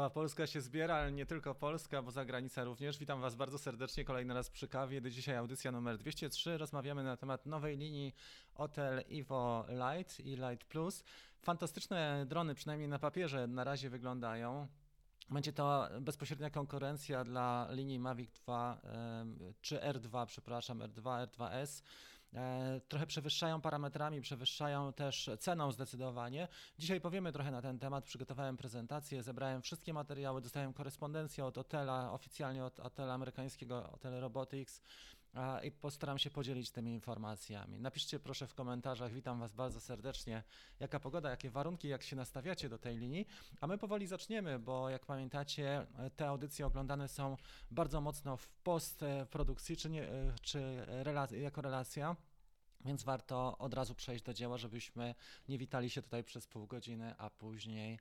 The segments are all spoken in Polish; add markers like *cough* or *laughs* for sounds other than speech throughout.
Cała Polska się zbiera, ale nie tylko Polska, bo za granica również. Witam Was bardzo serdecznie kolejny raz przy kawie. Dzisiaj audycja numer 203. Rozmawiamy na temat nowej linii Hotel Evo Light i Light Plus. Fantastyczne drony, przynajmniej na papierze, na razie wyglądają. Będzie to bezpośrednia konkurencja dla linii Mavic 2 czy R2, przepraszam, R2, R2S. E, trochę przewyższają parametrami, przewyższają też ceną zdecydowanie. Dzisiaj powiemy trochę na ten temat. Przygotowałem prezentację, zebrałem wszystkie materiały, dostałem korespondencję od Otela, oficjalnie od Otela amerykańskiego, Hotel Robotics i postaram się podzielić tymi informacjami. Napiszcie proszę w komentarzach, witam Was bardzo serdecznie, jaka pogoda, jakie warunki, jak się nastawiacie do tej linii, a my powoli zaczniemy, bo jak pamiętacie, te audycje oglądane są bardzo mocno w postprodukcji, czy, nie, czy jako relacja. Więc warto od razu przejść do dzieła, żebyśmy nie witali się tutaj przez pół godziny, a później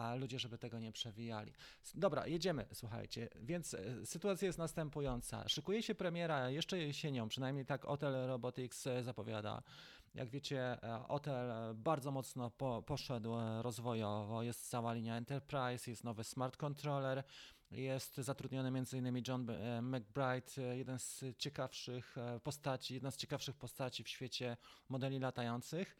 a ludzie, żeby tego nie przewijali. Dobra, jedziemy, słuchajcie. Więc e, sytuacja jest następująca. Szykuje się premiera jeszcze jesienią, przynajmniej tak Hotel Robotics e, zapowiada. Jak wiecie, e, Hotel bardzo mocno po, poszedł rozwojowo. Jest cała linia Enterprise, jest nowy smart controller. Jest zatrudniony m.in. John McBride, jeden z ciekawszych postaci, jedna z ciekawszych postaci w świecie modeli latających,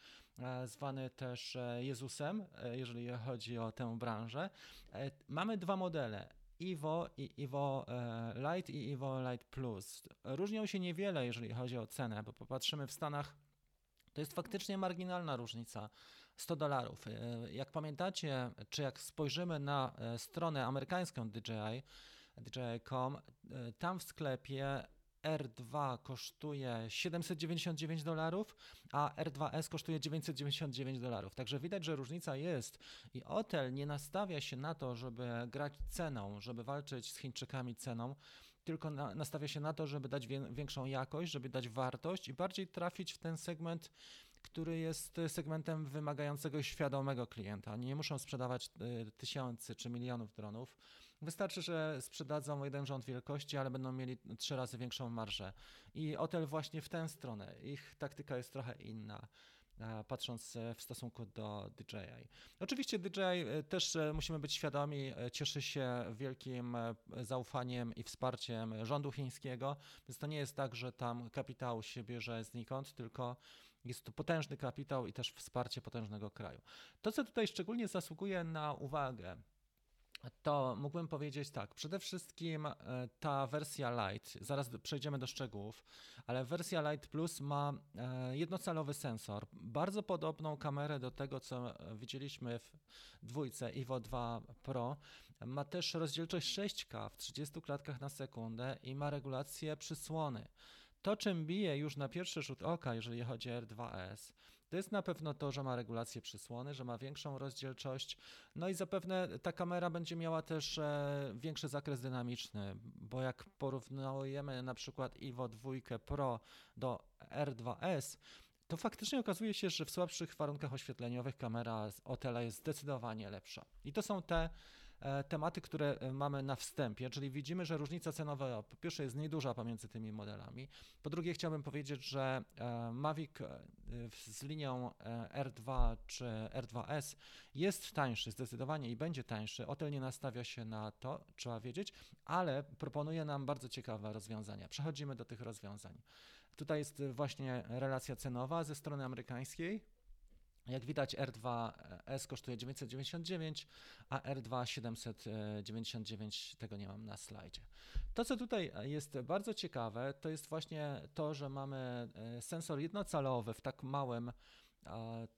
zwany też Jezusem, jeżeli chodzi o tę branżę. E, mamy dwa modele. Evo i Evo e, Light i Evo Light Plus. Różnią się niewiele, jeżeli chodzi o cenę, bo popatrzymy w Stanach, to jest faktycznie marginalna różnica 100 dolarów. E, jak pamiętacie, czy jak spojrzymy na stronę amerykańską DJI, DJI.com, tam w sklepie R2 kosztuje 799 dolarów, a R2S kosztuje 999 dolarów. Także widać, że różnica jest i Otel nie nastawia się na to, żeby grać ceną, żeby walczyć z Chińczykami ceną, tylko na, nastawia się na to, żeby dać większą jakość, żeby dać wartość i bardziej trafić w ten segment który jest segmentem wymagającego świadomego klienta. Nie muszą sprzedawać y, tysięcy czy milionów dronów. Wystarczy, że sprzedadzą jeden rząd wielkości, ale będą mieli trzy razy większą marżę. I Otel właśnie w tę stronę. Ich taktyka jest trochę inna patrząc e, w stosunku do DJI. Oczywiście DJI e, też e, musimy być świadomi, cieszy się wielkim zaufaniem i wsparciem rządu chińskiego, więc to nie jest tak, że tam kapitał się bierze znikąd, tylko jest to potężny kapitał i też wsparcie potężnego kraju. To, co tutaj szczególnie zasługuje na uwagę, to mógłbym powiedzieć tak. Przede wszystkim e, ta wersja Lite, zaraz przejdziemy do szczegółów, ale wersja Lite Plus ma e, jednocalowy sensor, bardzo podobną kamerę do tego, co widzieliśmy w dwójce Evo 2 Pro. Ma też rozdzielczość 6K w 30 klatkach na sekundę i ma regulację przysłony. To, czym bije już na pierwszy rzut oka, jeżeli chodzi o R2S, to jest na pewno to, że ma regulację przysłony, że ma większą rozdzielczość, no i zapewne ta kamera będzie miała też e, większy zakres dynamiczny, bo jak porównujemy na przykład Evo 2 Pro do R2S, to faktycznie okazuje się, że w słabszych warunkach oświetleniowych kamera z Otela jest zdecydowanie lepsza. I to są te tematy, które e, mamy na wstępie, czyli widzimy, że różnica cenowa po pierwsze jest nieduża pomiędzy tymi modelami. Po drugie chciałbym powiedzieć, że e, Mavic z linią R2 czy R2S jest tańszy zdecydowanie i będzie tańszy. Otel nie nastawia się na to, trzeba wiedzieć, ale proponuje nam bardzo ciekawe rozwiązania. Przechodzimy do tych rozwiązań. Tutaj jest właśnie relacja cenowa ze strony amerykańskiej. Jak widać R2S kosztuje 999, a R2 799, tego nie mam na slajdzie. To, co tutaj jest bardzo ciekawe, to jest właśnie to, że mamy e, sensor jednocalowy w tak małym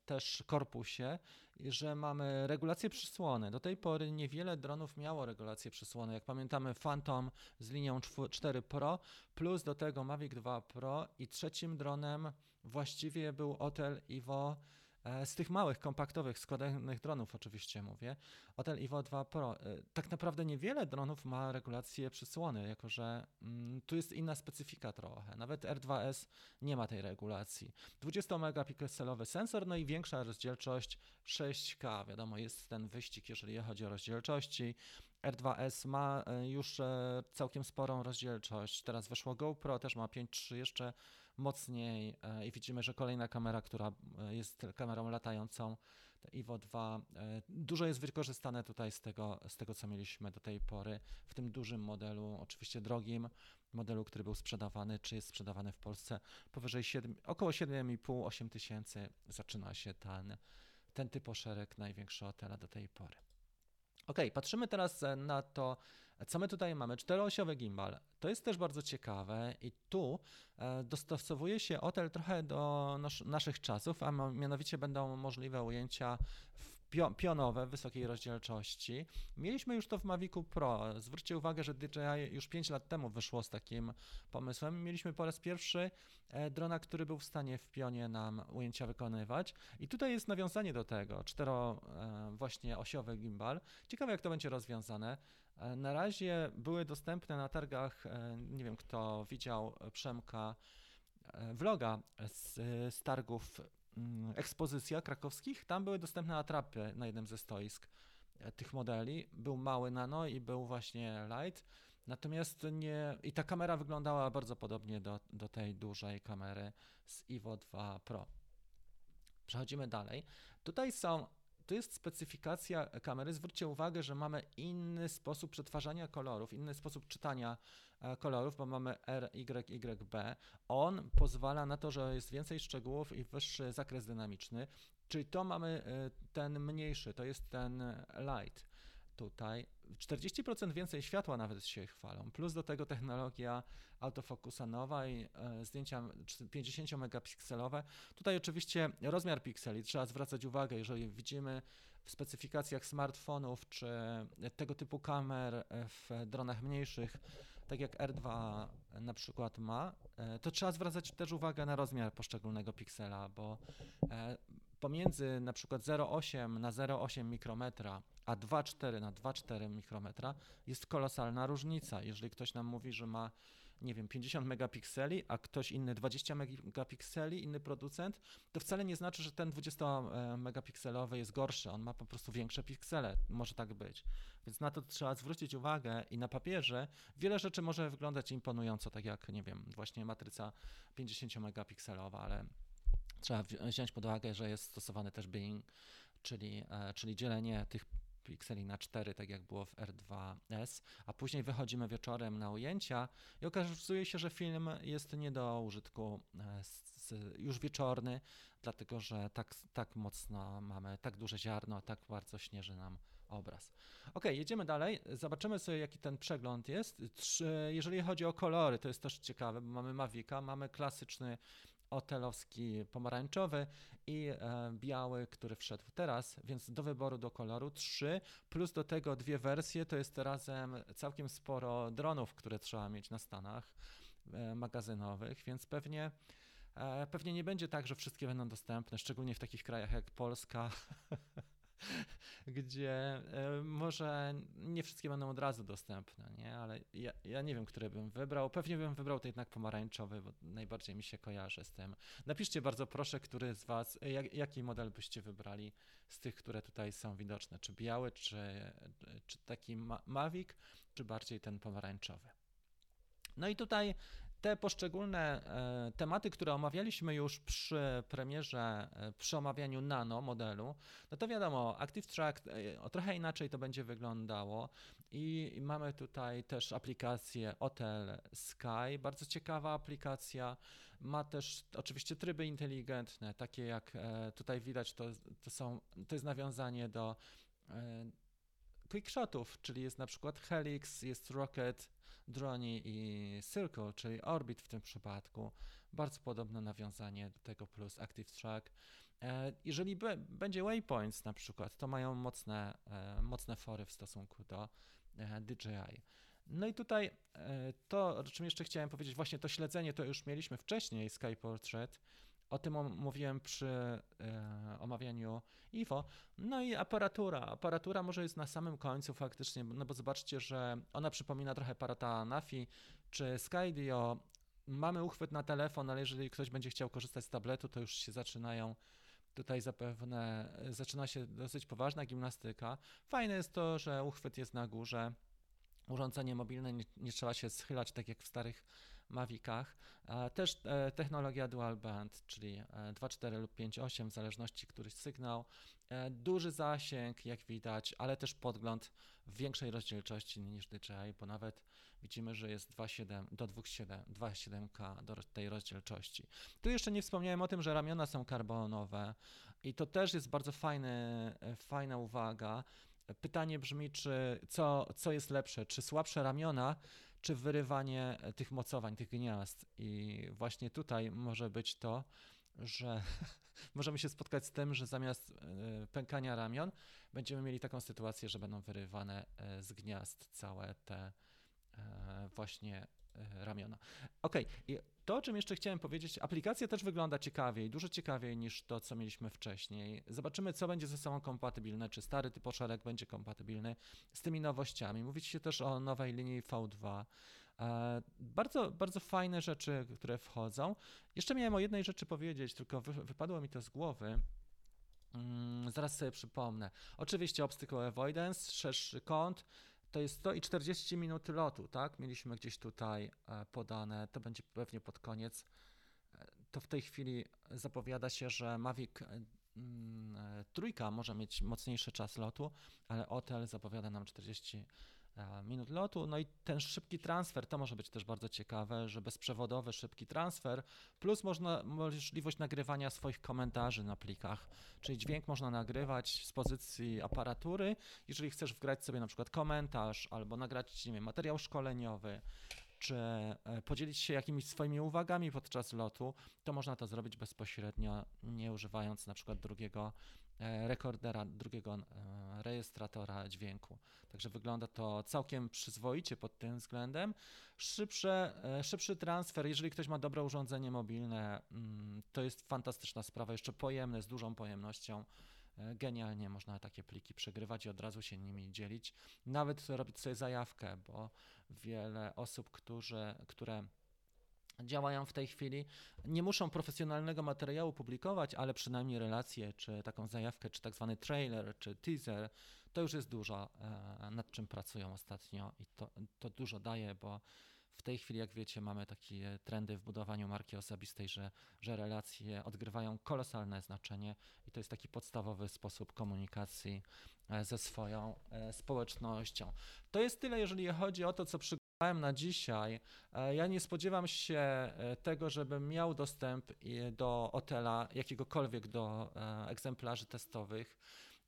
też korpusie, że mamy regulację przysłony. Do tej pory niewiele dronów miało regulację przysłony. Jak pamiętamy Phantom z linią 4 Pro, plus do tego Mavic 2 Pro i trzecim dronem właściwie był Hotel Evo E, z tych małych, kompaktowych, składanych dronów oczywiście mówię, Hotel Evo 2 Pro. E, tak naprawdę niewiele dronów ma regulację przysłony, jako że mm, tu jest inna specyfika trochę. Nawet R2S nie ma tej regulacji. 20-megapikselowy sensor, no i większa rozdzielczość 6K. Wiadomo, jest ten wyścig, jeżeli chodzi o rozdzielczości R2S ma e, już e, całkiem sporą rozdzielczość. Teraz weszło GoPro, też ma 5.3 jeszcze mocniej e, i widzimy, że kolejna kamera, która jest kamerą latającą, Ivo 2, dużo jest wykorzystane tutaj z tego, z tego, co mieliśmy do tej pory w tym dużym modelu, oczywiście drogim modelu, który był sprzedawany, czy jest sprzedawany w Polsce, powyżej 7, około 7,5-8 tysięcy zaczyna się ten, ten typ szereg największy hotela do tej pory. Ok, patrzymy teraz e, na to, co my tutaj mamy. Czteroosiowy gimbal. To jest też bardzo ciekawe i tu e, dostosowuje się hotel trochę do nas naszych czasów, a mianowicie będą możliwe ujęcia pionowe wysokiej rozdzielczości. Mieliśmy już to w Mavicu Pro. Zwróćcie uwagę, że DJI już 5 lat temu wyszło z takim pomysłem. Mieliśmy po raz pierwszy e, drona, który był w stanie w pionie nam ujęcia wykonywać. I tutaj jest nawiązanie do tego, cztero e, właśnie osiowy gimbal. Ciekawe jak to będzie rozwiązane. E, na razie były dostępne na targach, nie wiem kto widział Przemka vloga z, z targów Mm, ekspozycja krakowskich, tam były dostępne atrapy na jednym ze stoisk e, tych modeli. Był mały nano i był właśnie light. Natomiast nie. I ta kamera wyglądała bardzo podobnie do, do tej dużej kamery z Evo 2 Pro. Przechodzimy dalej. Tutaj są to jest specyfikacja kamery. Zwróćcie uwagę, że mamy inny sposób przetwarzania kolorów, inny sposób czytania e, kolorów, bo mamy RYYB. On pozwala na to, że jest więcej szczegółów i wyższy zakres dynamiczny. Czyli to mamy e, ten mniejszy, to jest ten light tutaj 40% więcej światła nawet się chwalą, plus do tego technologia autofokusa nowa i e, zdjęcia 50 megapikselowe. Tutaj oczywiście rozmiar pikseli, trzeba zwracać uwagę, jeżeli widzimy w specyfikacjach smartfonów czy tego typu kamer w dronach mniejszych, tak jak R2 na przykład ma, e, to trzeba zwracać też uwagę na rozmiar poszczególnego piksela, bo e, pomiędzy na przykład 0,8 na 0,8 mikrometra, a 2,4 na 2,4 mikrometra jest kolosalna różnica. Jeżeli ktoś nam mówi, że ma nie wiem, 50 megapikseli, a ktoś inny 20 megapikseli, inny producent, to wcale nie znaczy, że ten 20 megapikselowy jest gorszy, on ma po prostu większe piksele, może tak być. Więc na to trzeba zwrócić uwagę i na papierze wiele rzeczy może wyglądać imponująco, tak jak, nie wiem, właśnie matryca 50 megapikselowa, ale trzeba wziąć pod uwagę, że jest stosowany też Bing, czyli, e, czyli dzielenie tych pikseli na 4, tak jak było w R2S, a później wychodzimy wieczorem na ujęcia i okazuje się, że film jest nie do użytku e, już wieczorny, dlatego że tak, tak mocno mamy, tak duże ziarno, tak bardzo śnieży nam obraz. Ok, jedziemy dalej. Zobaczymy sobie, jaki ten przegląd jest. Jeżeli chodzi o kolory, to jest też ciekawe, bo mamy Mavica, mamy klasyczny otelowski pomarańczowy i e, biały, który wszedł teraz, więc do wyboru do koloru trzy, plus do tego dwie wersje, to jest razem całkiem sporo dronów, które trzeba mieć na stanach e, magazynowych, więc pewnie e, pewnie nie będzie tak, że wszystkie będą dostępne, szczególnie w takich krajach jak Polska, *laughs* gdzie e, może nie wszystkie będą od razu dostępne, nie? ale ja, ja nie wiem, które bym wybrał. Pewnie bym wybrał to jednak pomarańczowy, bo najbardziej mi się kojarzy z tym. Napiszcie bardzo proszę, który z Was, jak, jaki model byście wybrali z tych, które tutaj są widoczne, czy biały, czy, czy taki Mavic, czy bardziej ten pomarańczowy. No i tutaj te poszczególne e, tematy, które omawialiśmy już przy premierze, e, przy omawianiu nano modelu, no to wiadomo, Active Track e, trochę inaczej to będzie wyglądało i mamy tutaj też aplikację Hotel Sky, bardzo ciekawa aplikacja, ma też oczywiście tryby inteligentne, takie jak tutaj widać, to, to, są, to jest nawiązanie do quickshotów, czyli jest na przykład Helix, jest Rocket, Drone i Circle, czyli Orbit w tym przypadku. Bardzo podobne nawiązanie do tego plus Active Track. E, jeżeli będzie Waypoints na przykład, to mają mocne, e, mocne fory w stosunku do e, DJI. No i tutaj to, o czym jeszcze chciałem powiedzieć, właśnie to śledzenie to już mieliśmy wcześniej, Sky Portrait, o tym mówiłem przy e, omawianiu IFO. No i aparatura. Aparatura może jest na samym końcu faktycznie, no bo zobaczcie, że ona przypomina trochę aparata Nafi czy Skydio. Mamy uchwyt na telefon, ale jeżeli ktoś będzie chciał korzystać z tabletu, to już się zaczynają Tutaj zapewne zaczyna się dosyć poważna gimnastyka. Fajne jest to, że uchwyt jest na górze. Urządzenie mobilne nie, nie trzeba się schylać tak jak w starych Mavicach. Też e, technologia dual band, czyli 2.4 e, lub 5.8 w zależności któryś sygnał. E, duży zasięg, jak widać, ale też podgląd w większej rozdzielczości niż DJI, bo nawet widzimy, że jest 2.7 do 2.7K do tej rozdzielczości. Tu jeszcze nie wspomniałem o tym, że ramiona są karbonowe i to też jest bardzo fajny, fajna uwaga. Pytanie brzmi, czy co, co jest lepsze, czy słabsze ramiona, czy wyrywanie tych mocowań, tych gniazd. I właśnie tutaj może być to, że *laughs* możemy się spotkać z tym, że zamiast e, pękania ramion będziemy mieli taką sytuację, że będą wyrywane e, z gniazd całe te e, właśnie ramiona. Ok, i to, o czym jeszcze chciałem powiedzieć, aplikacja też wygląda ciekawiej, dużo ciekawiej niż to, co mieliśmy wcześniej. Zobaczymy, co będzie ze sobą kompatybilne, czy stary typoszereg będzie kompatybilny z tymi nowościami. Mówić się też o nowej linii V2. E, bardzo, bardzo fajne rzeczy, które wchodzą. Jeszcze miałem o jednej rzeczy powiedzieć, tylko wy, wypadło mi to z głowy. Mm, zaraz sobie przypomnę. Oczywiście obstacle avoidance, szerszy kąt, to jest 100 i 40 minut lotu, tak? Mieliśmy gdzieś tutaj e, podane, to będzie pewnie pod koniec. E, to w tej chwili zapowiada się, że Mavic mm, trójka może mieć mocniejszy czas lotu, ale Otel zapowiada nam 40 E, minut lotu. No i ten szybki transfer, to może być też bardzo ciekawe, że bezprzewodowy szybki transfer, plus można możliwość nagrywania swoich komentarzy na plikach, czyli dźwięk można nagrywać z pozycji aparatury, jeżeli chcesz wgrać sobie na przykład komentarz albo nagrać nie wiem, materiał szkoleniowy, czy e, podzielić się jakimiś swoimi uwagami podczas lotu, to można to zrobić bezpośrednio, nie używając na przykład drugiego e, rekordera, drugiego rejestratora dźwięku. Także wygląda to całkiem przyzwoicie pod tym względem. Szybsze, e, szybszy transfer, jeżeli ktoś ma dobre urządzenie mobilne, mm, to jest fantastyczna sprawa, jeszcze pojemne, z dużą pojemnością. E, genialnie można takie pliki przegrywać i od razu się nimi dzielić. Nawet robić sobie zajawkę, bo wiele osób, którzy, które działają w tej chwili, nie muszą profesjonalnego materiału publikować, ale przynajmniej relacje, czy taką zajawkę, czy tak zwany trailer, czy teaser, to już jest dużo, e, nad czym pracują ostatnio i to, to dużo daje, bo w tej chwili, jak wiecie, mamy takie trendy w budowaniu marki osobistej, że, że relacje odgrywają kolosalne znaczenie i to jest taki podstawowy sposób komunikacji e, ze swoją e, społecznością. To jest tyle, jeżeli chodzi o to, co przygotowałem na dzisiaj. Ja nie spodziewam się tego, żebym miał dostęp do Otela, jakiegokolwiek do egzemplarzy testowych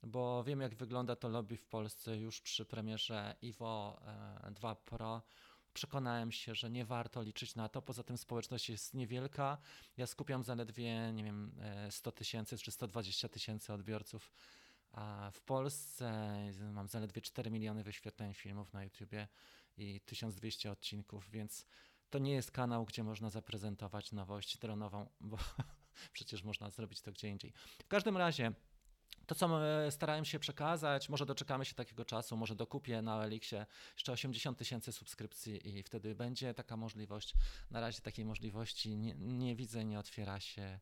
bo wiem jak wygląda to lobby w Polsce już przy premierze Ivo 2 e, Pro. Przekonałem się, że nie warto liczyć na to. Poza tym społeczność jest niewielka. Ja skupiam zaledwie, nie wiem, 100 e, tysięcy czy 120 tysięcy odbiorców. A w Polsce mam zaledwie 4 miliony wyświetleń filmów na YouTubie i 1200 odcinków, więc to nie jest kanał, gdzie można zaprezentować nowość dronową, bo *laughs* przecież można zrobić to gdzie indziej. W każdym razie to, co e, starałem się przekazać, może doczekamy się takiego czasu, może dokupię na Elixie jeszcze 80 tysięcy subskrypcji i wtedy będzie taka możliwość. Na razie takiej możliwości nie, nie widzę, nie otwiera się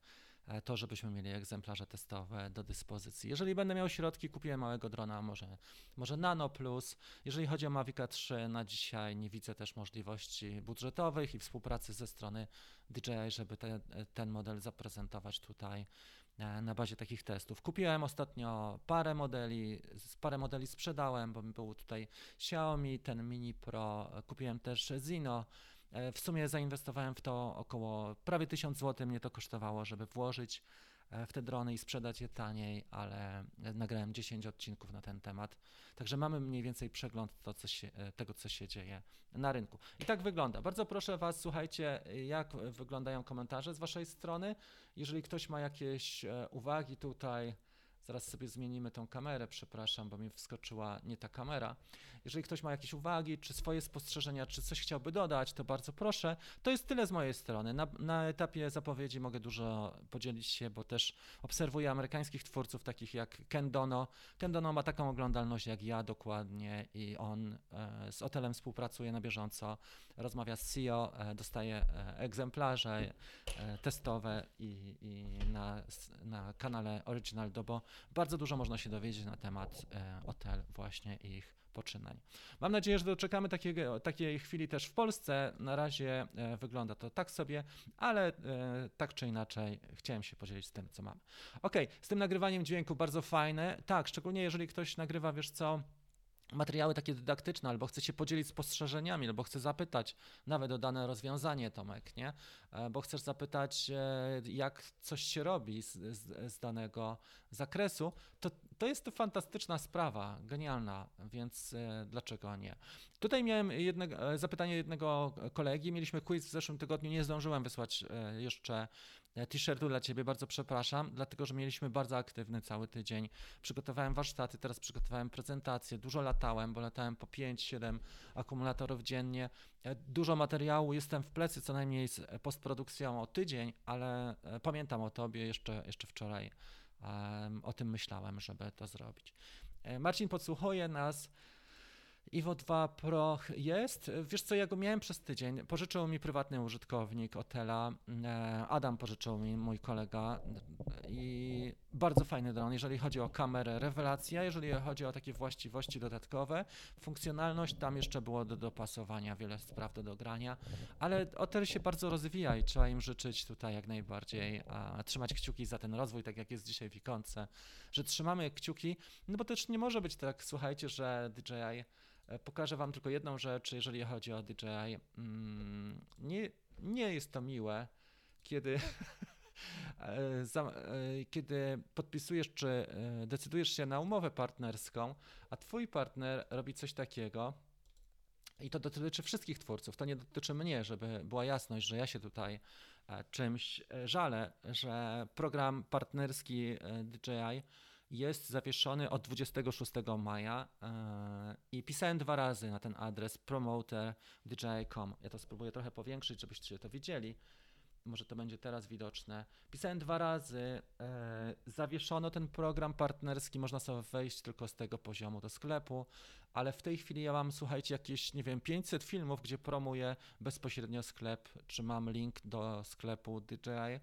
e, to, żebyśmy mieli egzemplarze testowe do dyspozycji. Jeżeli będę miał środki, kupię małego drona, może, może Nano Plus. Jeżeli chodzi o Mavica 3, na dzisiaj nie widzę też możliwości budżetowych i współpracy ze strony DJI, żeby te, ten model zaprezentować tutaj E, na bazie takich testów. Kupiłem ostatnio parę modeli, parę modeli sprzedałem, bo był tutaj Xiaomi, ten Mini Pro, kupiłem też Zino. E, w sumie zainwestowałem w to około prawie 1000 zł, mnie to kosztowało, żeby włożyć E, w te drony i sprzedać je taniej, ale nagrałem 10 odcinków na ten temat. Także mamy mniej więcej przegląd to, co się, e, tego, co się dzieje na rynku. I tak wygląda. Bardzo proszę Was, słuchajcie, jak wyglądają komentarze z Waszej strony. Jeżeli ktoś ma jakieś e, uwagi tutaj, Zaraz sobie zmienimy tą kamerę, przepraszam, bo mi wskoczyła nie ta kamera. Jeżeli ktoś ma jakieś uwagi, czy swoje spostrzeżenia, czy coś chciałby dodać, to bardzo proszę. To jest tyle z mojej strony. Na, na etapie zapowiedzi mogę dużo podzielić się, bo też obserwuję amerykańskich twórców, takich jak Ken Dono. Ken Dono ma taką oglądalność jak ja dokładnie i on e, z Otelem współpracuje na bieżąco. Rozmawia z CEO, e, dostaje e, egzemplarze e, testowe i, i na, na kanale Original Dobo bardzo dużo można się dowiedzieć na temat hotel właśnie ich poczynań. Mam nadzieję, że doczekamy takiego, takiej chwili też w Polsce. Na razie wygląda to tak sobie, ale tak czy inaczej chciałem się podzielić z tym, co mamy. Ok, z tym nagrywaniem dźwięku bardzo fajne. Tak, szczególnie jeżeli ktoś nagrywa, wiesz co, materiały takie dydaktyczne, albo chce się podzielić spostrzeżeniami, albo chce zapytać nawet o dane rozwiązanie, Tomek, nie? E, bo chcesz zapytać, e, jak coś się robi z, z, z, danego zakresu, to, to jest to fantastyczna sprawa, genialna, więc e, dlaczego nie? Tutaj miałem jednego, zapytanie jednego kolegi, mieliśmy quiz w zeszłym tygodniu, nie zdążyłem wysłać jeszcze t-shirtu dla Ciebie, bardzo przepraszam, dlatego że mieliśmy bardzo aktywny cały tydzień. Przygotowałem warsztaty, teraz przygotowałem prezentację, dużo latałem, bo latałem po 5-7 akumulatorów dziennie. E, dużo materiału, jestem w plecy co najmniej z postprodukcją o tydzień, ale e, pamiętam o Tobie jeszcze, jeszcze wczoraj. O tym myślałem, żeby to zrobić. E, Marcin podsłuchuje nas Iwo 2 Pro jest. Wiesz co, ja go miałem przez tydzień. Pożyczył mi prywatny użytkownik Otela. E, Adam pożyczył mi, mój kolega. I bardzo fajny dron, jeżeli chodzi o kamerę, rewelacja. Jeżeli chodzi o takie właściwości dodatkowe, funkcjonalność, tam jeszcze było do dopasowania, wiele spraw do dogrania. Ale Otel się bardzo rozwija i trzeba im życzyć tutaj jak najbardziej, a trzymać kciuki za ten rozwój, tak jak jest dzisiaj w ikonce, że trzymamy kciuki, no bo też nie może być tak, słuchajcie, że DJI pokażę Wam tylko jedną rzecz, jeżeli chodzi o DJI. Mm, nie, nie jest to miłe, kiedy, *laughs* e, e, kiedy podpisujesz czy decydujesz się na umowę partnerską, a Twój partner robi coś takiego, i to dotyczy wszystkich twórców, to nie dotyczy mnie, żeby była jasność, że ja się tutaj czymś żalę, że program partnerski DJI jest zawieszony od 26 maja e, i pisałem dwa razy na ten adres promoter.dji.com. Ja to spróbuję trochę powiększyć, żebyście to widzieli. Może to będzie teraz widoczne. Pisałem dwa razy, e, zawieszono ten program partnerski, można sobie wejść tylko z tego poziomu do sklepu, ale w tej chwili ja mam, słuchajcie, jakieś, nie wiem, 500 filmów, gdzie promuję bezpośrednio sklep, czy mam link do sklepu DJI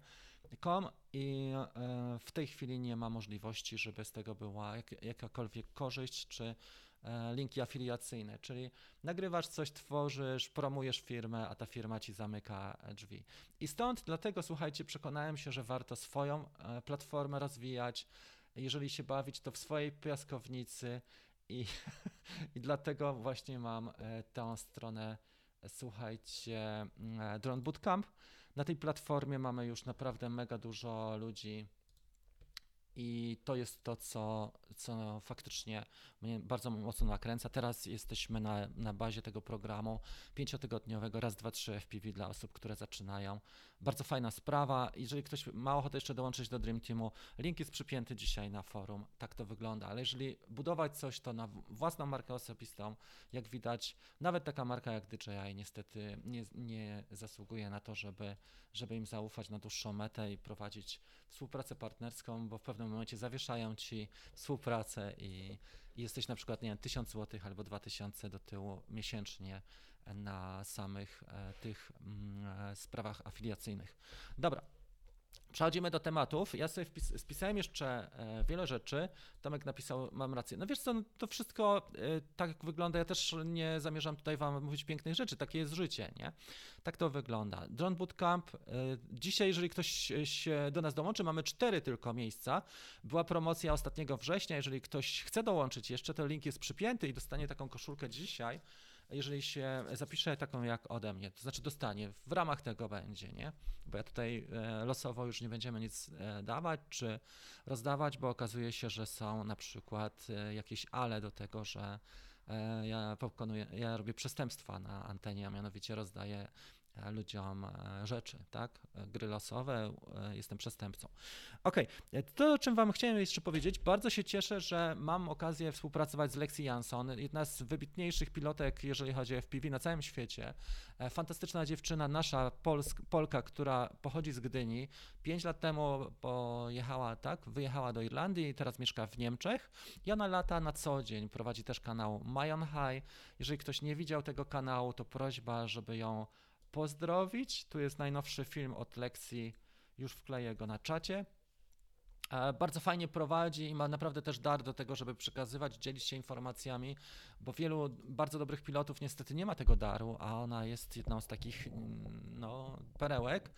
Com i e, w tej chwili nie ma możliwości, żeby z tego była jak, jakakolwiek korzyść czy e, linki afiliacyjne, czyli nagrywasz coś, tworzysz, promujesz firmę, a ta firma ci zamyka drzwi. I stąd dlatego, słuchajcie, przekonałem się, że warto swoją e, platformę rozwijać, jeżeli się bawić, to w swojej piaskownicy. I, *laughs* i dlatego właśnie mam tę stronę, słuchajcie, Drone Bootcamp, na tej platformie mamy już naprawdę mega dużo ludzi i to jest to, co, co faktycznie mnie bardzo mocno nakręca. Teraz jesteśmy na, na bazie tego programu pięciotygodniowego, raz, dwa, trzy FPV dla osób, które zaczynają. Bardzo fajna sprawa. Jeżeli ktoś ma ochotę jeszcze dołączyć do Dream Teamu, link jest przypięty dzisiaj na forum. Tak to wygląda. Ale jeżeli budować coś, to na własną markę osobistą, jak widać, nawet taka marka jak DJI niestety nie, nie zasługuje na to, żeby, żeby im zaufać na dłuższą metę i prowadzić współpracę partnerską, bo w pewnym momencie zawieszają ci współpracę i, i jesteś na przykład, nie wiem, 1000 zł albo 2000 do tyłu miesięcznie na samych e, tych mm, e, sprawach afiliacyjnych. Dobra, Przechodzimy do tematów. Ja sobie wpis, spisałem jeszcze e, wiele rzeczy. Tomek napisał, mam rację. No wiesz co, no to wszystko e, tak wygląda. Ja też nie zamierzam tutaj wam mówić pięknych rzeczy. Takie jest życie, nie? Tak to wygląda. Drone Bootcamp. E, dzisiaj, jeżeli ktoś się do nas dołączy, mamy cztery tylko miejsca. Była promocja ostatniego września. Jeżeli ktoś chce dołączyć jeszcze, to link jest przypięty i dostanie taką koszulkę dzisiaj jeżeli się zapisze taką jak ode mnie, to znaczy dostanie, w ramach tego będzie, nie? Bo ja tutaj e, losowo już nie będziemy nic e, dawać czy rozdawać, bo okazuje się, że są na przykład e, jakieś ale do tego, że ja pokonuję, ja robię przestępstwa na antenie, a mianowicie rozdaję ludziom e, rzeczy, tak? Gry losowe, jestem przestępcą. Okej, okay. to o czym wam chciałem jeszcze powiedzieć, bardzo się cieszę, że mam okazję współpracować z Lexi Jansson, jedna z wybitniejszych pilotek, jeżeli chodzi o FPV na całym świecie. Fantastyczna dziewczyna, nasza Polsk, Polka, która pochodzi z Gdyni. Pięć lat temu pojechała, tak, wyjechała do Irlandii i teraz mieszka w Niemczech i ona lata na co dzień, prowadzi też kanał My on High. Jeżeli ktoś nie widział tego kanału, to prośba, żeby ją pozdrowić. Tu jest najnowszy film od Lexi, już wkleję go na czacie. E, bardzo fajnie prowadzi i ma naprawdę też dar do tego, żeby przekazywać, dzielić się informacjami, bo wielu bardzo dobrych pilotów niestety nie ma tego daru, a ona jest jedną z takich mm, no, perełek.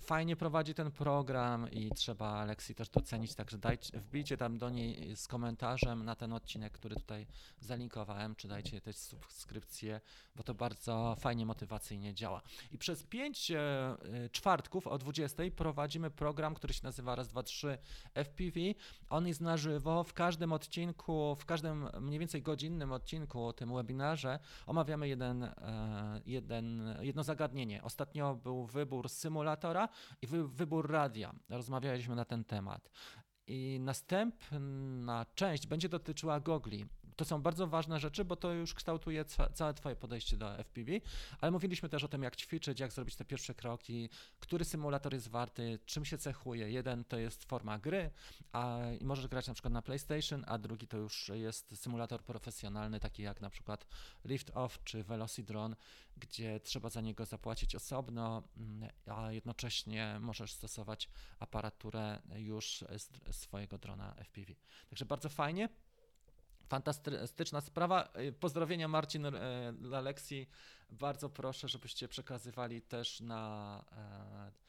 Fajnie prowadzi ten program i trzeba Aleksji też docenić, także dajcie, wbijcie tam do niej z komentarzem na ten odcinek, który tutaj zalinkowałem, czy dajcie też subskrypcję, bo to bardzo fajnie motywacyjnie działa. I przez pięć e, e, czwartków o 20 prowadzimy program, który się nazywa Raz, dwa, trzy FPV. On jest na żywo. W każdym odcinku, w każdym mniej więcej godzinnym odcinku tym webinarze omawiamy jeden, e, jeden, jedno zagadnienie. Ostatnio był wybór symulatora i wy, wybór radia. Rozmawialiśmy na ten temat. I następna część będzie dotyczyła gogli to są bardzo ważne rzeczy, bo to już kształtuje całe Twoje podejście do FPV, ale mówiliśmy też o tym, jak ćwiczyć, jak zrobić te pierwsze kroki, który symulator jest warty, czym się cechuje. Jeden to jest forma gry, a i możesz grać na przykład na PlayStation, a drugi to już jest symulator profesjonalny, taki jak na przykład Lift Off czy Velocidrone, gdzie trzeba za niego zapłacić osobno, mm, a jednocześnie możesz stosować aparaturę już swojego drona FPV. Także bardzo fajnie. Fantastyczna sprawa. Y, pozdrowienia Marcin dla Aleksji. Bardzo proszę, żebyście przekazywali też na e,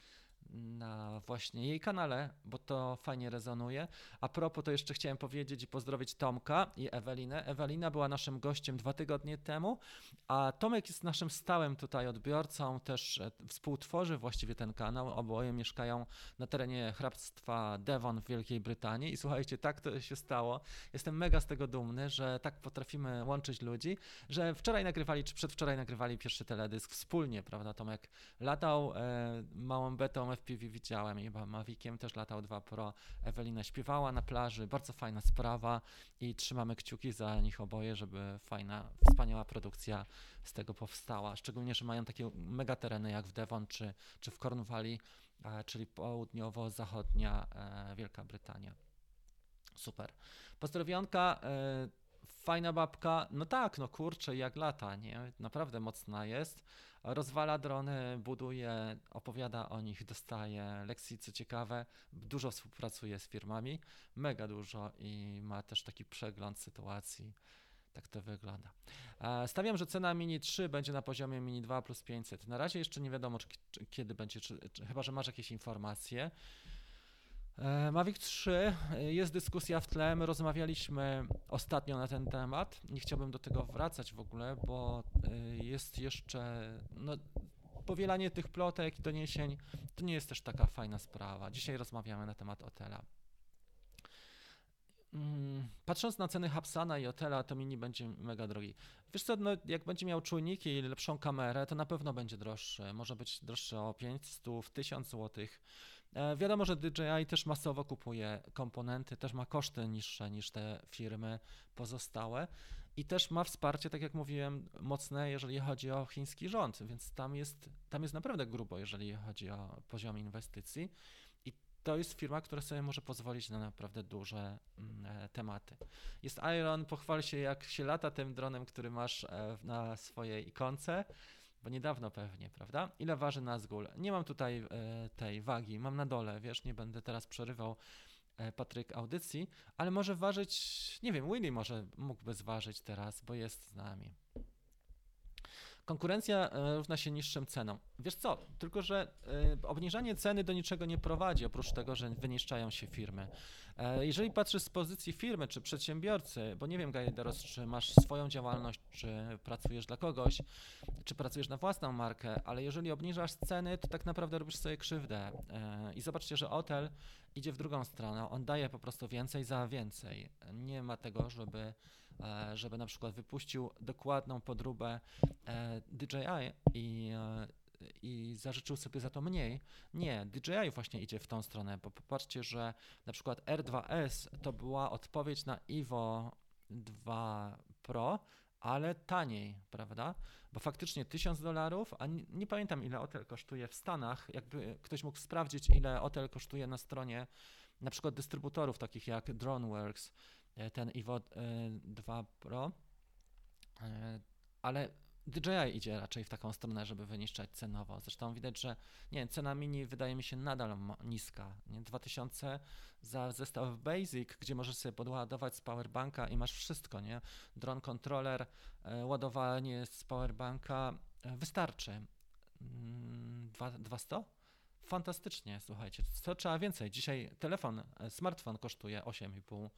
na właśnie jej kanale, bo to fajnie rezonuje. A propos, to jeszcze chciałem powiedzieć i pozdrowić Tomka i Ewelinę. Ewelina była naszym gościem dwa tygodnie temu, a Tomek jest naszym stałym tutaj odbiorcą, też e, współtworzy właściwie ten kanał. Oboje mieszkają na terenie hrabstwa Devon w Wielkiej Brytanii i słuchajcie, tak to się stało. Jestem mega z tego dumny, że tak potrafimy łączyć ludzi, że wczoraj nagrywali, czy przedwczoraj nagrywali pierwszy teledysk wspólnie, prawda? Tomek latał e, małą betą FPV widziałem i Maviciem też latał 2 Pro. Ewelina śpiewała na plaży, bardzo fajna sprawa i trzymamy kciuki za nich oboje, żeby fajna, wspaniała produkcja z tego powstała. Szczególnie, że mają takie mega tereny jak w Devon czy, czy w Cornwalli, e, czyli południowo-zachodnia e, Wielka Brytania. Super. Pozdrowionka. Fajna babka, no tak, no kurczę, jak lata, nie? Naprawdę mocna jest rozwala drony, buduje, opowiada o nich, dostaje lekcji, co ciekawe, dużo współpracuje z firmami, mega dużo i ma też taki przegląd sytuacji. Tak to wygląda. E, stawiam, że cena Mini 3 będzie na poziomie Mini 2 plus 500. Na razie jeszcze nie wiadomo, czy, czy, kiedy będzie, czy, chyba że masz jakieś informacje. E, Mavic 3, e, jest dyskusja w tle, my rozmawialiśmy ostatnio na ten temat, nie chciałbym do tego wracać w ogóle, bo e, jest jeszcze, no, powielanie tych plotek i doniesień to nie jest też taka fajna sprawa. Dzisiaj rozmawiamy na temat Otela. Mm, patrząc na ceny Hapsana i Otela, to mini będzie mega drogi. Wiesz co, no, jak będzie miał czujniki i lepszą kamerę, to na pewno będzie droższy. Może być droższy o 500, 1000 złotych. E, wiadomo, że DJI też masowo kupuje komponenty, też ma koszty niższe niż te firmy pozostałe i też ma wsparcie, tak jak mówiłem, mocne, jeżeli chodzi o chiński rząd, więc tam jest, tam jest naprawdę grubo, jeżeli chodzi o poziom inwestycji. I to jest firma, która sobie może pozwolić na naprawdę duże mm, e, tematy. Jest Iron, pochwal się, jak się lata tym dronem, który masz e, na swojej ikonce bo niedawno pewnie, prawda? Ile waży Nazgul? Nie mam tutaj e, tej wagi, mam na dole, wiesz, nie będę teraz przerywał e, Patryk audycji, ale może ważyć, nie wiem, Willy może mógłby zważyć teraz, bo jest z nami. Konkurencja e, równa się niższym cenom. Wiesz co, tylko że e, obniżanie ceny do niczego nie prowadzi, oprócz tego, że wyniszczają się firmy. E, jeżeli patrzysz z pozycji firmy czy przedsiębiorcy, bo nie wiem, Gajderos, czy masz swoją działalność, czy pracujesz dla kogoś, czy pracujesz na własną markę, ale jeżeli obniżasz ceny, to tak naprawdę robisz sobie krzywdę. I zobaczcie, że hotel idzie w drugą stronę. On daje po prostu więcej za więcej. Nie ma tego, żeby żeby na przykład wypuścił dokładną podróbę e, DJI i e, i zażyczył sobie za to mniej. Nie, DJI właśnie idzie w tą stronę, bo popatrzcie, że na przykład R2S to była odpowiedź na Evo 2 Pro, ale taniej, prawda? Bo faktycznie 1000 dolarów, a nie, nie, pamiętam ile hotel kosztuje w Stanach. Jakby ktoś mógł sprawdzić, ile hotel kosztuje na stronie na przykład dystrybutorów takich jak DroneWorks, e, ten Evo 2 Pro, e, ale DJI idzie raczej w taką stronę, żeby wyniszczać cenowo. Zresztą widać, że nie, cena mini wydaje mi się nadal niska. Nie? 2000 za zestaw Basic, gdzie możesz sobie podładować z powerbanka i masz wszystko, nie? Drone controller, e, ładowanie z powerbanka e, wystarczy. 200? Mm, Fantastycznie, słuchajcie. Co trzeba więcej? Dzisiaj telefon, e, smartfon kosztuje 8,5,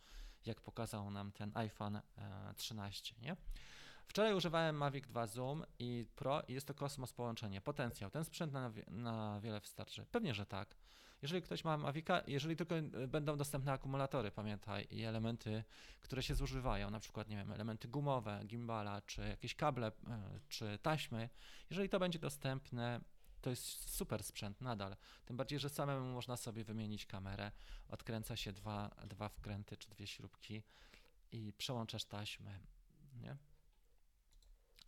jak pokazał nam ten iPhone 13, nie? Wczoraj używałem Mavic 2 Zoom i Pro i jest to kosmos połączenie, potencjał. Ten sprzęt na, na wiele wystarczy. Pewnie, że tak. Jeżeli ktoś ma Mavica, jeżeli tylko e, będą dostępne akumulatory, pamiętaj, i elementy, które się zużywają, na przykład, nie wiem, elementy gumowe, gimbala, czy jakieś kable, e, czy taśmy, jeżeli to będzie dostępne, to jest super sprzęt nadal. Tym bardziej, że samemu można sobie wymienić kamerę, odkręca się dwa, dwa wkręty czy dwie śrubki i przełączasz taśmy, nie?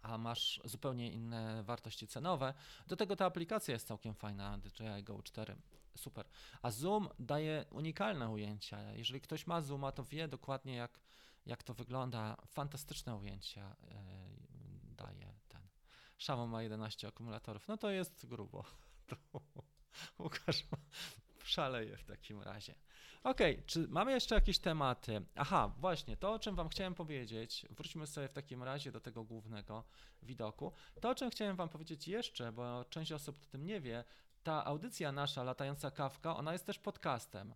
a masz zupełnie inne wartości cenowe. Do tego ta aplikacja jest całkiem fajna, DJI Go 4. Super. A Zoom daje unikalne ujęcia. Jeżeli ktoś ma Zooma, to wie dokładnie, jak, jak to wygląda. Fantastyczne ujęcia yy, daje Xiaomi ma 11 akumulatorów. No to jest grubo. *laughs* To Łukasz szaleje w takim razie. Okay, czy mamy jeszcze jakieś tematy? Aha, właśnie, to o czym Wam chciałem powiedzieć, wróćmy sobie w takim razie do tego głównego widoku. To, o czym chciałem Wam powiedzieć jeszcze, bo część osób o tym nie wie, ta audycja nasza, Latająca Kawka, ona jest też podcastem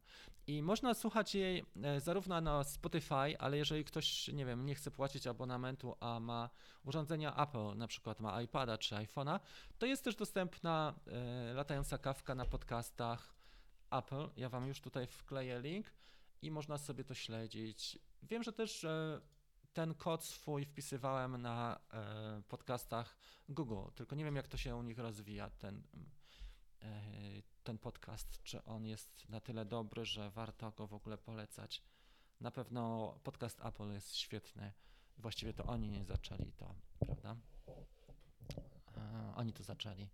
i można słuchać jej e, zarówno na Spotify, ale jeżeli ktoś, nie wiem, nie chce płacić abonamentu, a ma urządzenia Apple, na przykład ma iPada czy iPhone'a, to jest też dostępna e, Latająca Kawka na podcastach Apple. Ja Wam już tutaj wkleję link i można sobie to śledzić. Wiem, że też e, ten kod swój wpisywałem na podcastach Google, tylko nie wiem, jak to się u nich rozwija, ten, ten podcast, czy on jest na tyle dobry, że warto go w ogóle polecać. Na pewno podcast Apple jest świetny. Właściwie to oni zaczęli to, prawda? Oni to zaczęli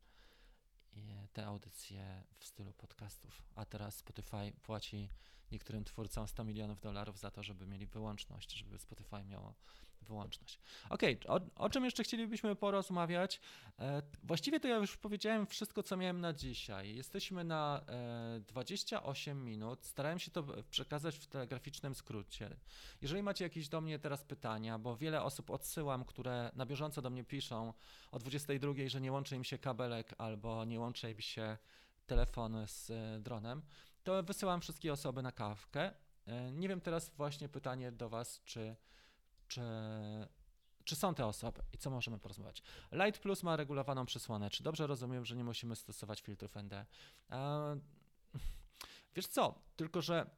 te audycje w stylu podcastów, a teraz Spotify płaci niektórym twórcom 100 milionów dolarów za to, żeby mieli wyłączność, żeby Spotify miało wyłączność. Ok, o, o, czym jeszcze chcielibyśmy porozmawiać? E, właściwie to ja już powiedziałem wszystko, co miałem na dzisiaj. Jesteśmy na e, 28 minut. Starałem się to przekazać w telegraficznym skrócie. Jeżeli macie jakieś do mnie teraz pytania, bo wiele osób odsyłam, które na bieżąco do mnie piszą o 22, że nie łączy im się kabelek albo nie łączy im się telefon z e, dronem, to wysyłam wszystkie osoby na kawkę. E, nie wiem teraz właśnie pytanie do Was, czy czy, czy są te osoby i co możemy porozmawiać. Light Plus ma regulowaną przysłonę. Czy dobrze rozumiem, że nie musimy stosować filtrów ND? E, wiesz co, tylko że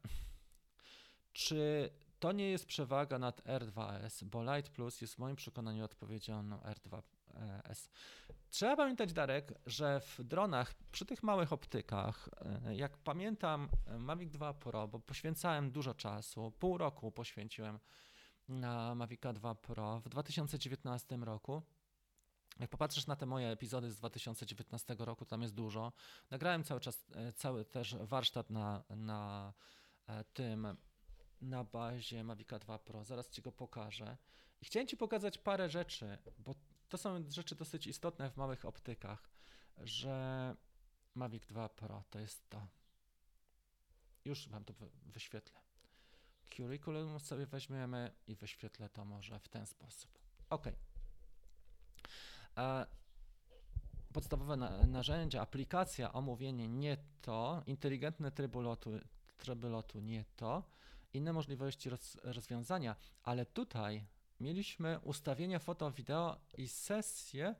czy to nie jest przewaga nad R2S, bo Light Plus jest w moim przekonaniu odpowiedzią na R2S. Trzeba pamiętać, Darek, że w dronach, przy tych małych optykach, e, jak pamiętam Mavic 2 Pro, bo poświęcałem dużo czasu, pół roku poświęciłem na Mavica 2 Pro w 2019 roku. Jak popatrzysz na te moje epizody z 2019 roku, tam jest dużo. Nagrałem cały czas, e, cały też warsztat na, na e, tym, na bazie Mavica 2 Pro. Zaraz Ci go pokażę. I chciałem Ci pokazać parę rzeczy, bo to są rzeczy dosyć istotne w małych optykach, że Mavic 2 Pro to jest to. Już Wam to wyświetlę curriculum sobie weźmiemy i wyświetlę to może w ten sposób. OK. E, podstawowe na, narzędzia, aplikacja, omówienie nie to, inteligentne tryby lotu, tryby lotu nie to, inne możliwości roz, rozwiązania, ale tutaj mieliśmy ustawienia foto, wideo i sesje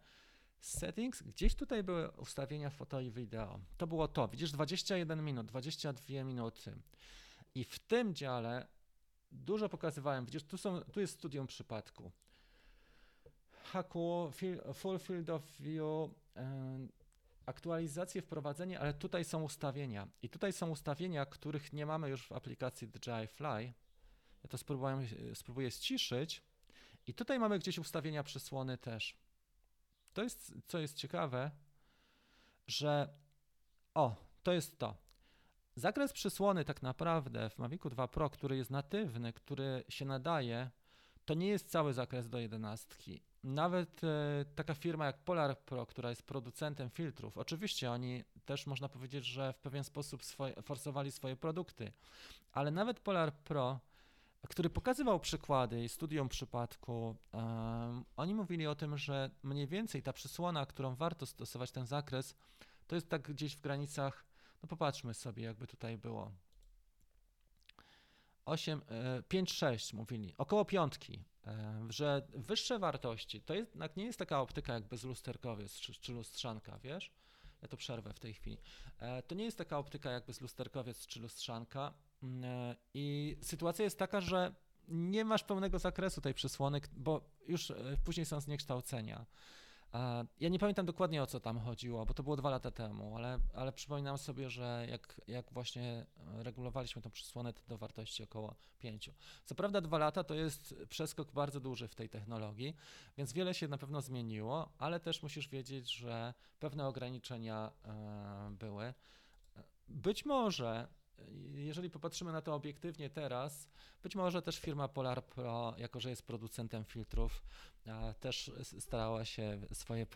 settings, gdzieś tutaj były ustawienia foto i wideo. To było to, widzisz 21 minut, 22 minuty. I w tym dziale dużo pokazywałem. Widzisz, tu, są, tu jest studium przypadku. Haku, full field of view, aktualizacje, wprowadzenie, ale tutaj są ustawienia. I tutaj są ustawienia, których nie mamy już w aplikacji DJI Fly. Ja to spróbuję, spróbuję ściszyć. I tutaj mamy gdzieś ustawienia przysłony też. To jest, co jest ciekawe, że o, to jest to. Zakres przysłony tak naprawdę w Mavicu 2 Pro, który jest natywny, który się nadaje, to nie jest cały zakres do 11. Nawet e, taka firma jak Polar Pro, która jest producentem filtrów, oczywiście oni też można powiedzieć, że w pewien sposób swoje, forsowali swoje produkty, ale nawet Polar Pro, który pokazywał przykłady i studium przypadku, oni mówili o tym, że mniej więcej ta przysłona, którą warto stosować ten zakres, to jest tak gdzieś w granicach, no popatrzmy sobie, jakby tutaj było. 8, 5, 6 mówili, około piątki, e, że wyższe wartości, to jednak nie jest taka optyka jak bezlusterkowiec czy, czy lustrzanka, wiesz? Ja to przerwę w tej chwili. E, to nie jest taka optyka jak bezlusterkowiec czy lustrzanka mm, e, i sytuacja jest taka, że nie masz pełnego zakresu tej przysłony, bo już później są zniekształcenia. Ja nie pamiętam dokładnie o co tam chodziło, bo to było dwa lata temu, ale, ale przypominam sobie, że jak, jak właśnie regulowaliśmy tą przysłonę do wartości około 5. Co prawda dwa lata to jest przeskok bardzo duży w tej technologii, więc wiele się na pewno zmieniło, ale też musisz wiedzieć, że pewne ograniczenia e, były. Być może jeżeli popatrzymy na to obiektywnie teraz, być może też firma Polar Pro, jako że jest producentem filtrów, też starała się swoje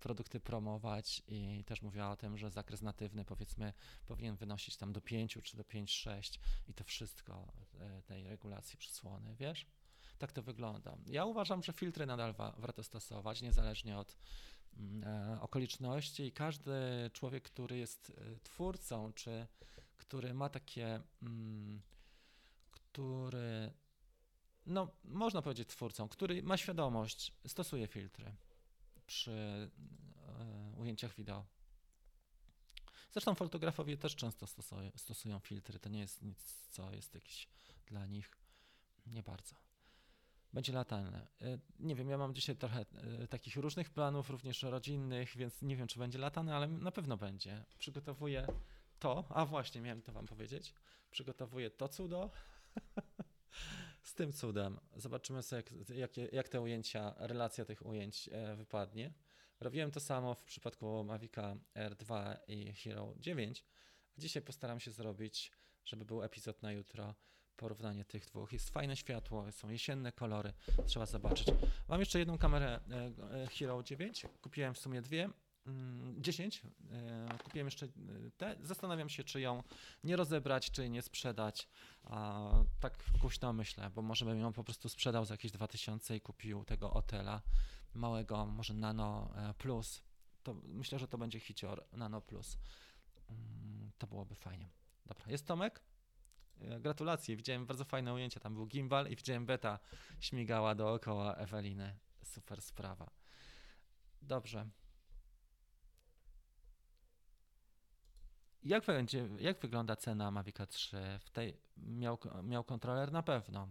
produkty promować i też mówiła o tym, że zakres natywny powiedzmy powinien wynosić tam do 5 czy do 5-6 i to wszystko e, tej regulacji przysłony, wiesz? Tak to wygląda. Ja uważam, że filtry nadal wa warto stosować, niezależnie od mm, e, okoliczności i każdy człowiek, który jest e, twórcą, czy który ma takie, mm, który, no można powiedzieć twórcą, który ma świadomość, stosuje filtry przy e, ujęciach wideo. Zresztą fotografowie też często stosują, stosują filtry, to nie jest nic, co jest jakiś dla nich nie bardzo. Będzie latane. E, nie wiem, ja mam dzisiaj trochę e, takich różnych planów, również rodzinnych, więc nie wiem, czy będzie latane, ale na pewno będzie. Przygotowuję to, a właśnie miałem to wam powiedzieć, przygotowuję to cudo *laughs* z tym cudem. Zobaczymy sobie, jak, jak, jak te ujęcia, relacja tych ujęć e, wypadnie. Robiłem to samo w przypadku Mavica R2 i Hero 9. Dzisiaj postaram się zrobić, żeby był epizod na jutro, porównanie tych dwóch. Jest fajne światło, są jesienne kolory, trzeba zobaczyć. Mam jeszcze jedną kamerę e, e, Hero 9, kupiłem w sumie dwie. 10. Mm, e, kupiłem jeszcze e, te. Zastanawiam się, czy ją nie rozebrać, czy nie sprzedać. Tak głośno myślę, bo może bym ją po prostu sprzedał za jakieś 2000 i kupił tego Otela małego, może Nano e, Plus. To myślę, że to będzie hicior Nano Plus. Mm, to byłoby fajnie. Dobra, jest Tomek? Gratulacje, widziałem bardzo fajne ujęcie. Tam był gimbal i widziałem beta śmigała dookoła Eweliny. Super sprawa. Dobrze. Jak, będzie, jak wygląda cena Mavica 3? W tej miał, miał kontroler na pewno.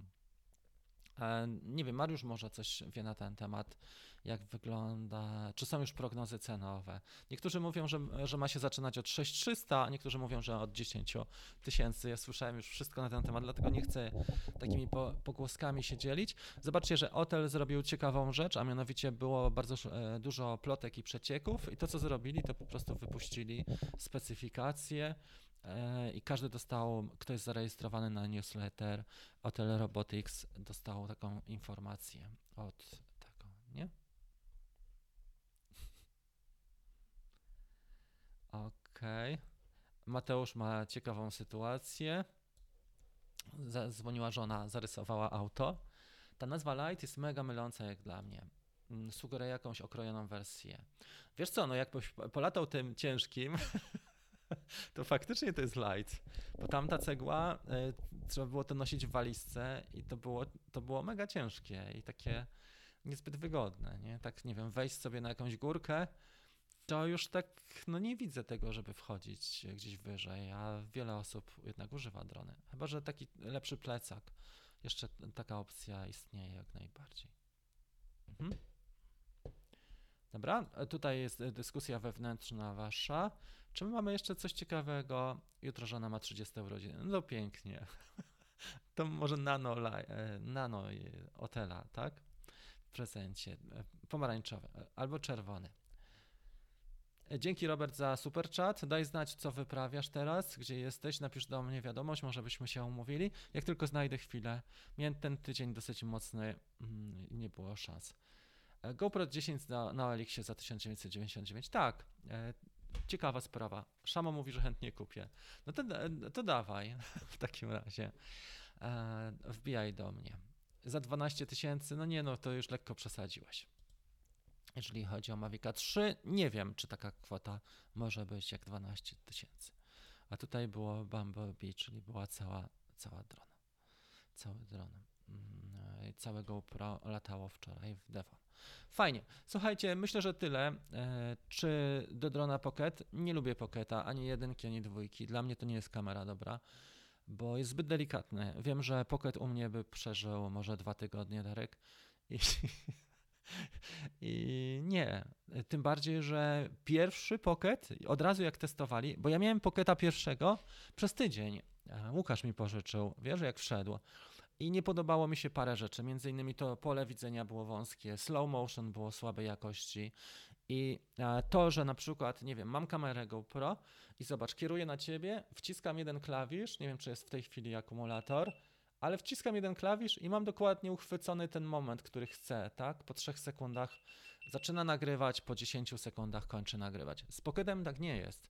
E, nie wiem, Mariusz może coś wie na ten temat jak wygląda, czy są już prognozy cenowe. Niektórzy mówią, że, że ma się zaczynać od 6300, a niektórzy mówią, że od 10 tysięcy. Ja słyszałem już wszystko na ten temat, dlatego nie chcę takimi po, pogłoskami się dzielić. Zobaczcie, że Otel zrobił ciekawą rzecz, a mianowicie było bardzo e, dużo plotek i przecieków i to, co zrobili, to po prostu wypuścili specyfikacje e, i każdy dostał, kto jest zarejestrowany na newsletter Hotel Robotics, dostał taką informację od tego, nie? Okej. Okay. Mateusz ma ciekawą sytuację. Zadzwoniła żona, zarysowała auto. Ta nazwa Light jest mega myląca jak dla mnie. Mm, sugeruje jakąś okrojoną wersję. Wiesz co, no jakbyś polatał tym ciężkim, *laughs* *laughs* to faktycznie to jest light. Bo tamta cegła, y, trzeba było to nosić w walizce i to było, to było mega ciężkie i takie niezbyt wygodne, nie? Tak, nie wiem, wejść sobie na jakąś górkę, to już tak, no nie widzę tego, żeby wchodzić gdzieś wyżej, a wiele osób jednak używa drony. Chyba, że taki lepszy plecak. Jeszcze taka opcja istnieje jak najbardziej. Dobra, e, tutaj jest e, dyskusja wewnętrzna wasza. Czy my mamy jeszcze coś ciekawego? Jutro żona ma 30 urodziny. No pięknie. *laughs* To może nano, e, nano Otela, tak? W prezencie. Pomarańczowy albo czerwony. Dzięki Robert za super chat. Daj znać, co wyprawiasz teraz, gdzie jesteś. Napisz do mnie wiadomość, może byśmy się umówili. Jak tylko znajdę chwilę. Miałem ten tydzień dosyć mocny mm, i nie było szans. E, GoPro 10 na, na Elixie za 1999. Tak, e, ciekawa sprawa. Szamo mówi, że chętnie kupię. No to, e, to dawaj *laughs* w takim razie. Wbijaj do mnie. Za 12 tysięcy, no nie no, to już lekko przesadziłeś. Jeżeli chodzi o Mavica 3, nie wiem, czy taka kwota może być jak 12 tysięcy. A tutaj było Bumblebee, czyli była cała, cała drona. Cały dron. Mm, Całe GoPro latało wczoraj w Devon. Fajnie. Słuchajcie, myślę, że tyle. E, Czy do drona Pocket? Nie lubię Pocketa, ani jedynki, ani dwójki. Dla mnie to nie jest kamera dobra, bo jest zbyt delikatny. Wiem, że Pocket u mnie by przeżył może dwa tygodnie, Darek. I, *laughs* I nie. Tym bardziej, że pierwszy Pocket, od razu jak testowali, bo ja miałem Pocketa pierwszego przez tydzień. E, Łukasz mi pożyczył, wiesz, jak wszedł. I nie podobało mi się parę rzeczy. Między innymi to pole widzenia było wąskie, slow motion było słabej jakości. I e, to, że na przykład, nie wiem, mam kamerę GoPro i zobacz, kieruję na ciebie, wciskam jeden klawisz, nie wiem, czy jest w tej chwili akumulator, ale wciskam jeden klawisz i mam dokładnie uchwycony ten moment, który chcę, tak? Po trzech sekundach zaczyna nagrywać, po 10 sekundach kończy nagrywać. Z Pocketem tak nie jest.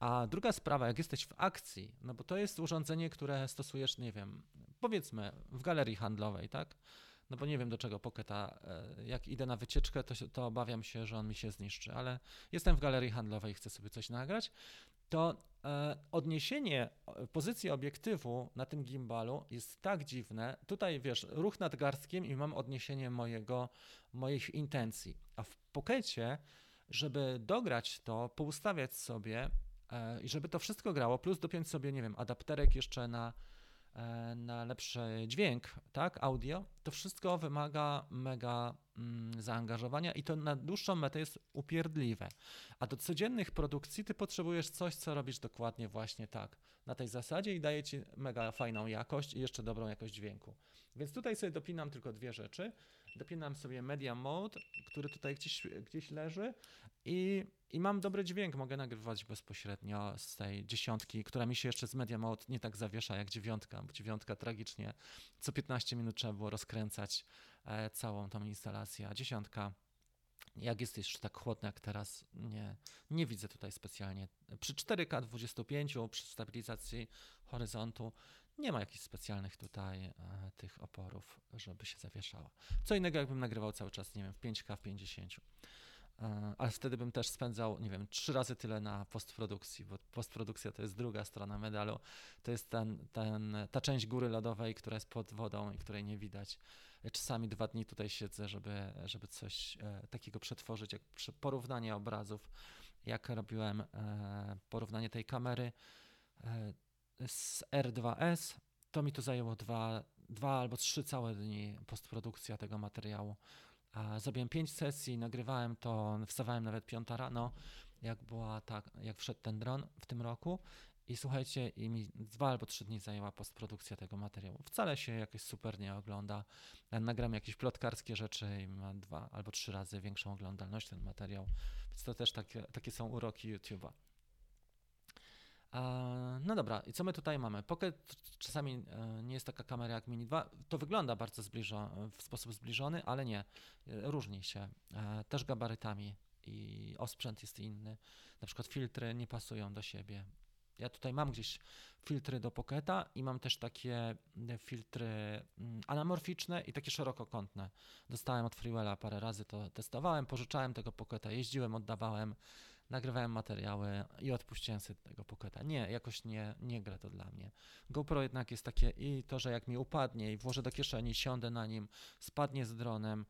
A druga sprawa, jak jesteś w akcji, no bo to jest urządzenie, które stosujesz, nie wiem, powiedzmy w galerii handlowej, tak? No bo nie wiem do czego Pocketa, e, jak idę na wycieczkę, to, to obawiam się, że on mi się zniszczy, ale jestem w galerii handlowej i chcę sobie coś nagrać, to e, odniesienie pozycji obiektywu na tym gimbalu jest tak dziwne. Tutaj wiesz, ruch nadgarstkiem i mam odniesienie mojego, moich intencji. A w Pockecie, żeby dograć to, poustawiać sobie e, i żeby to wszystko grało, plus dopiąć sobie, nie wiem, adapterek jeszcze na, e, na lepszy dźwięk, tak, audio, to wszystko wymaga mega zaangażowania i to na dłuższą metę jest upierdliwe. A do codziennych produkcji ty potrzebujesz coś, co robisz dokładnie właśnie tak, na tej zasadzie i daje ci mega fajną jakość i jeszcze dobrą jakość dźwięku. Więc tutaj sobie dopinam tylko dwie rzeczy. Dopinam sobie Media Mode, który tutaj gdzieś, gdzieś leży i, i mam dobry dźwięk, mogę nagrywać bezpośrednio z tej dziesiątki, która mi się jeszcze z Media Mode nie tak zawiesza jak dziewiątka, bo dziewiątka tragicznie co 15 minut trzeba było rozkręcać całą tą instalację, a dziesiątka jak jest jeszcze tak chłodno jak teraz, nie, nie widzę tutaj specjalnie. Przy 4K 25, przy stabilizacji horyzontu nie ma jakichś specjalnych tutaj e, tych oporów, żeby się zawieszało. Co innego jakbym nagrywał cały czas, nie wiem, w 5K, w 50. E, Ale wtedy bym też spędzał, nie wiem, trzy razy tyle na postprodukcji, bo postprodukcja to jest druga strona medalu. To jest ten, ten, ta część góry lodowej, która jest pod wodą i której nie widać. Czasami dwa dni tutaj siedzę, żeby, żeby coś e, takiego przetworzyć, jak porównanie obrazów, jak robiłem e, porównanie tej kamery e, z R2S, to mi to zajęło dwa, dwa albo trzy całe dni postprodukcja tego materiału. Zrobiłem pięć sesji, nagrywałem to, wstawałem nawet piąta rano, jak była tak, jak wszedł ten dron w tym roku. I słuchajcie, i mi dwa albo trzy dni zajęła postprodukcja tego materiału. Wcale się jakoś super nie ogląda. Ja Nagram jakieś plotkarskie rzeczy i ma dwa albo trzy razy większą oglądalność ten materiał. Więc to też takie, takie są uroki YouTube'a. No dobra, i co my tutaj mamy? Pocket czasami e, nie jest taka kamera jak Mini 2. To wygląda bardzo zbliżo, w sposób zbliżony, ale nie. E, Różni się. E, Też gabarytami i osprzęt jest inny. Na przykład filtry nie pasują do siebie. Ja tutaj mam gdzieś filtry do Pocketa i mam też takie mm, filtry mm, anamorficzne i takie szerokokątne. Dostałem od Freewella parę razy, to testowałem, pożyczałem tego Pocketa, jeździłem, oddawałem, nagrywałem materiały i odpuściłem sobie tego Pocketa. Nie, jakoś nie, nie gra to dla mnie. GoPro jednak jest takie i to, że jak mi upadnie i włożę do kieszeni, siądę na nim, spadnie z dronem,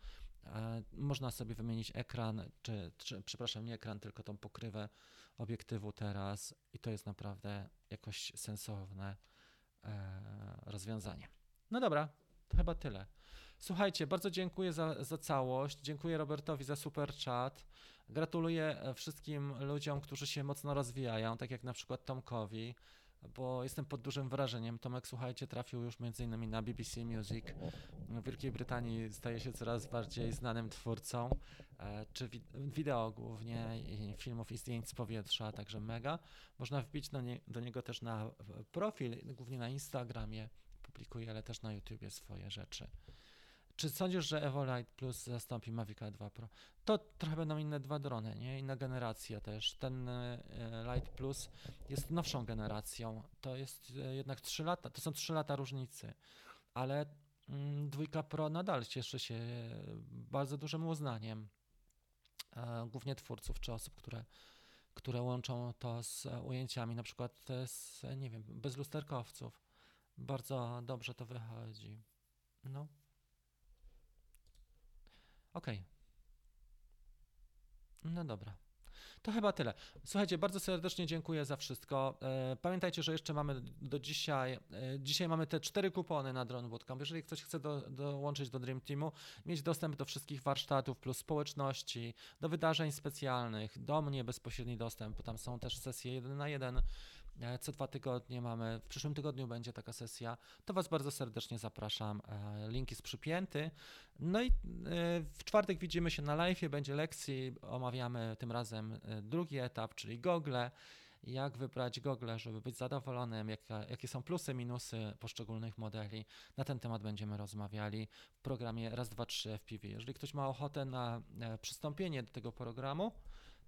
e, można sobie wymienić ekran, czy, czy przepraszam, nie ekran, tylko tą pokrywę obiektywu teraz i to jest naprawdę jakoś sensowne e, rozwiązanie. No dobra, To chyba tyle. Słuchajcie, bardzo dziękuję za, za całość. Dziękuję Robertowi za super chat. Gratuluję e, wszystkim ludziom, którzy się mocno rozwijają, tak jak na przykład Tomkowi, bo jestem pod dużym wrażeniem. Tomek, słuchajcie, trafił już innymi na BBC Music. W Wielkiej Brytanii staje się coraz bardziej znanym twórcą, e, czy wi wideo głównie, filmów i zdjęć z powietrza, także mega. Można wbić do, nie do niego też na profil, głównie na Instagramie publikuje, ale też na YouTubie swoje rzeczy. Czy sądzisz, że Evo Lite Plus zastąpi Mavic 2 Pro? To trochę będą inne dwa drony, nie? Inna generacja też. Ten e, Lite Plus jest nowszą generacją. To jest e, jednak 3 lata, to są 3 lata różnicy. Ale mm, dwójka Pro nadal cieszy się bardzo dużym uznaniem. E, głównie twórców czy osób, które, które łączą to z ujęciami, na przykład z, nie wiem, bezlusterkowców. Bardzo dobrze to wychodzi. No. Okej. No dobra. To chyba tyle. Słuchajcie, bardzo serdecznie dziękuję za wszystko. E, pamiętajcie, że jeszcze mamy do dzisiaj, e, dzisiaj mamy te cztery kupony na Drone Bootcamp. Jeżeli ktoś chce do, dołączyć do Dream Teamu, mieć dostęp do wszystkich warsztatów plus społeczności, do wydarzeń specjalnych, do mnie bezpośredni dostęp, bo tam są też sesje jeden na jeden, E, co dwa tygodnie mamy, w przyszłym tygodniu będzie taka sesja, to Was bardzo serdecznie zapraszam. E, link jest przypięty. No i e, w czwartek widzimy się na live, będzie lekcji, omawiamy tym razem drugi etap, czyli gogle jak wybrać gogle, żeby być zadowolonym, jaka, jakie są plusy, minusy poszczególnych modeli. Na ten temat będziemy rozmawiali w programie raz, dwa, trzy FPV. Jeżeli ktoś ma ochotę na przystąpienie do tego programu,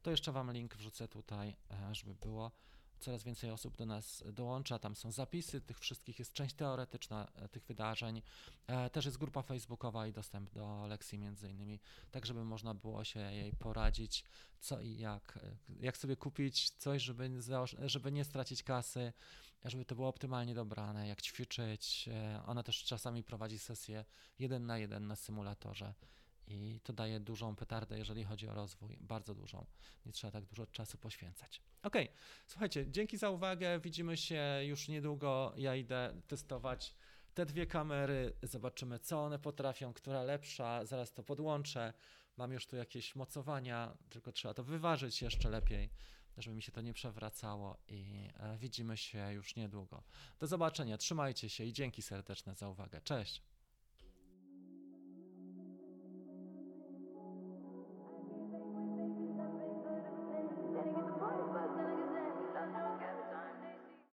to jeszcze Wam link wrzucę tutaj, żeby było coraz więcej osób do nas dołącza. Tam są zapisy tych wszystkich, jest część teoretyczna e, tych wydarzeń. E, też jest grupa facebookowa i dostęp do lekcji między innymi, tak żeby można było się jej poradzić, co i jak, e, jak sobie kupić coś, żeby, żeby nie stracić kasy, żeby to było optymalnie dobrane, jak ćwiczyć. Ona też czasami prowadzi sesję jeden na jeden na symulatorze i to daje dużą petardę, jeżeli chodzi o rozwój, bardzo dużą. Nie trzeba tak dużo czasu poświęcać. Ok, słuchajcie, dzięki za uwagę. Widzimy się już niedługo. Ja idę testować te dwie kamery, zobaczymy, co one potrafią, która lepsza. Zaraz to podłączę. Mam już tu jakieś mocowania, tylko trzeba to wyważyć jeszcze lepiej, żeby mi się to nie przewracało. I e, widzimy się już niedługo. Do zobaczenia, trzymajcie się i dzięki serdeczne za uwagę. Cześć.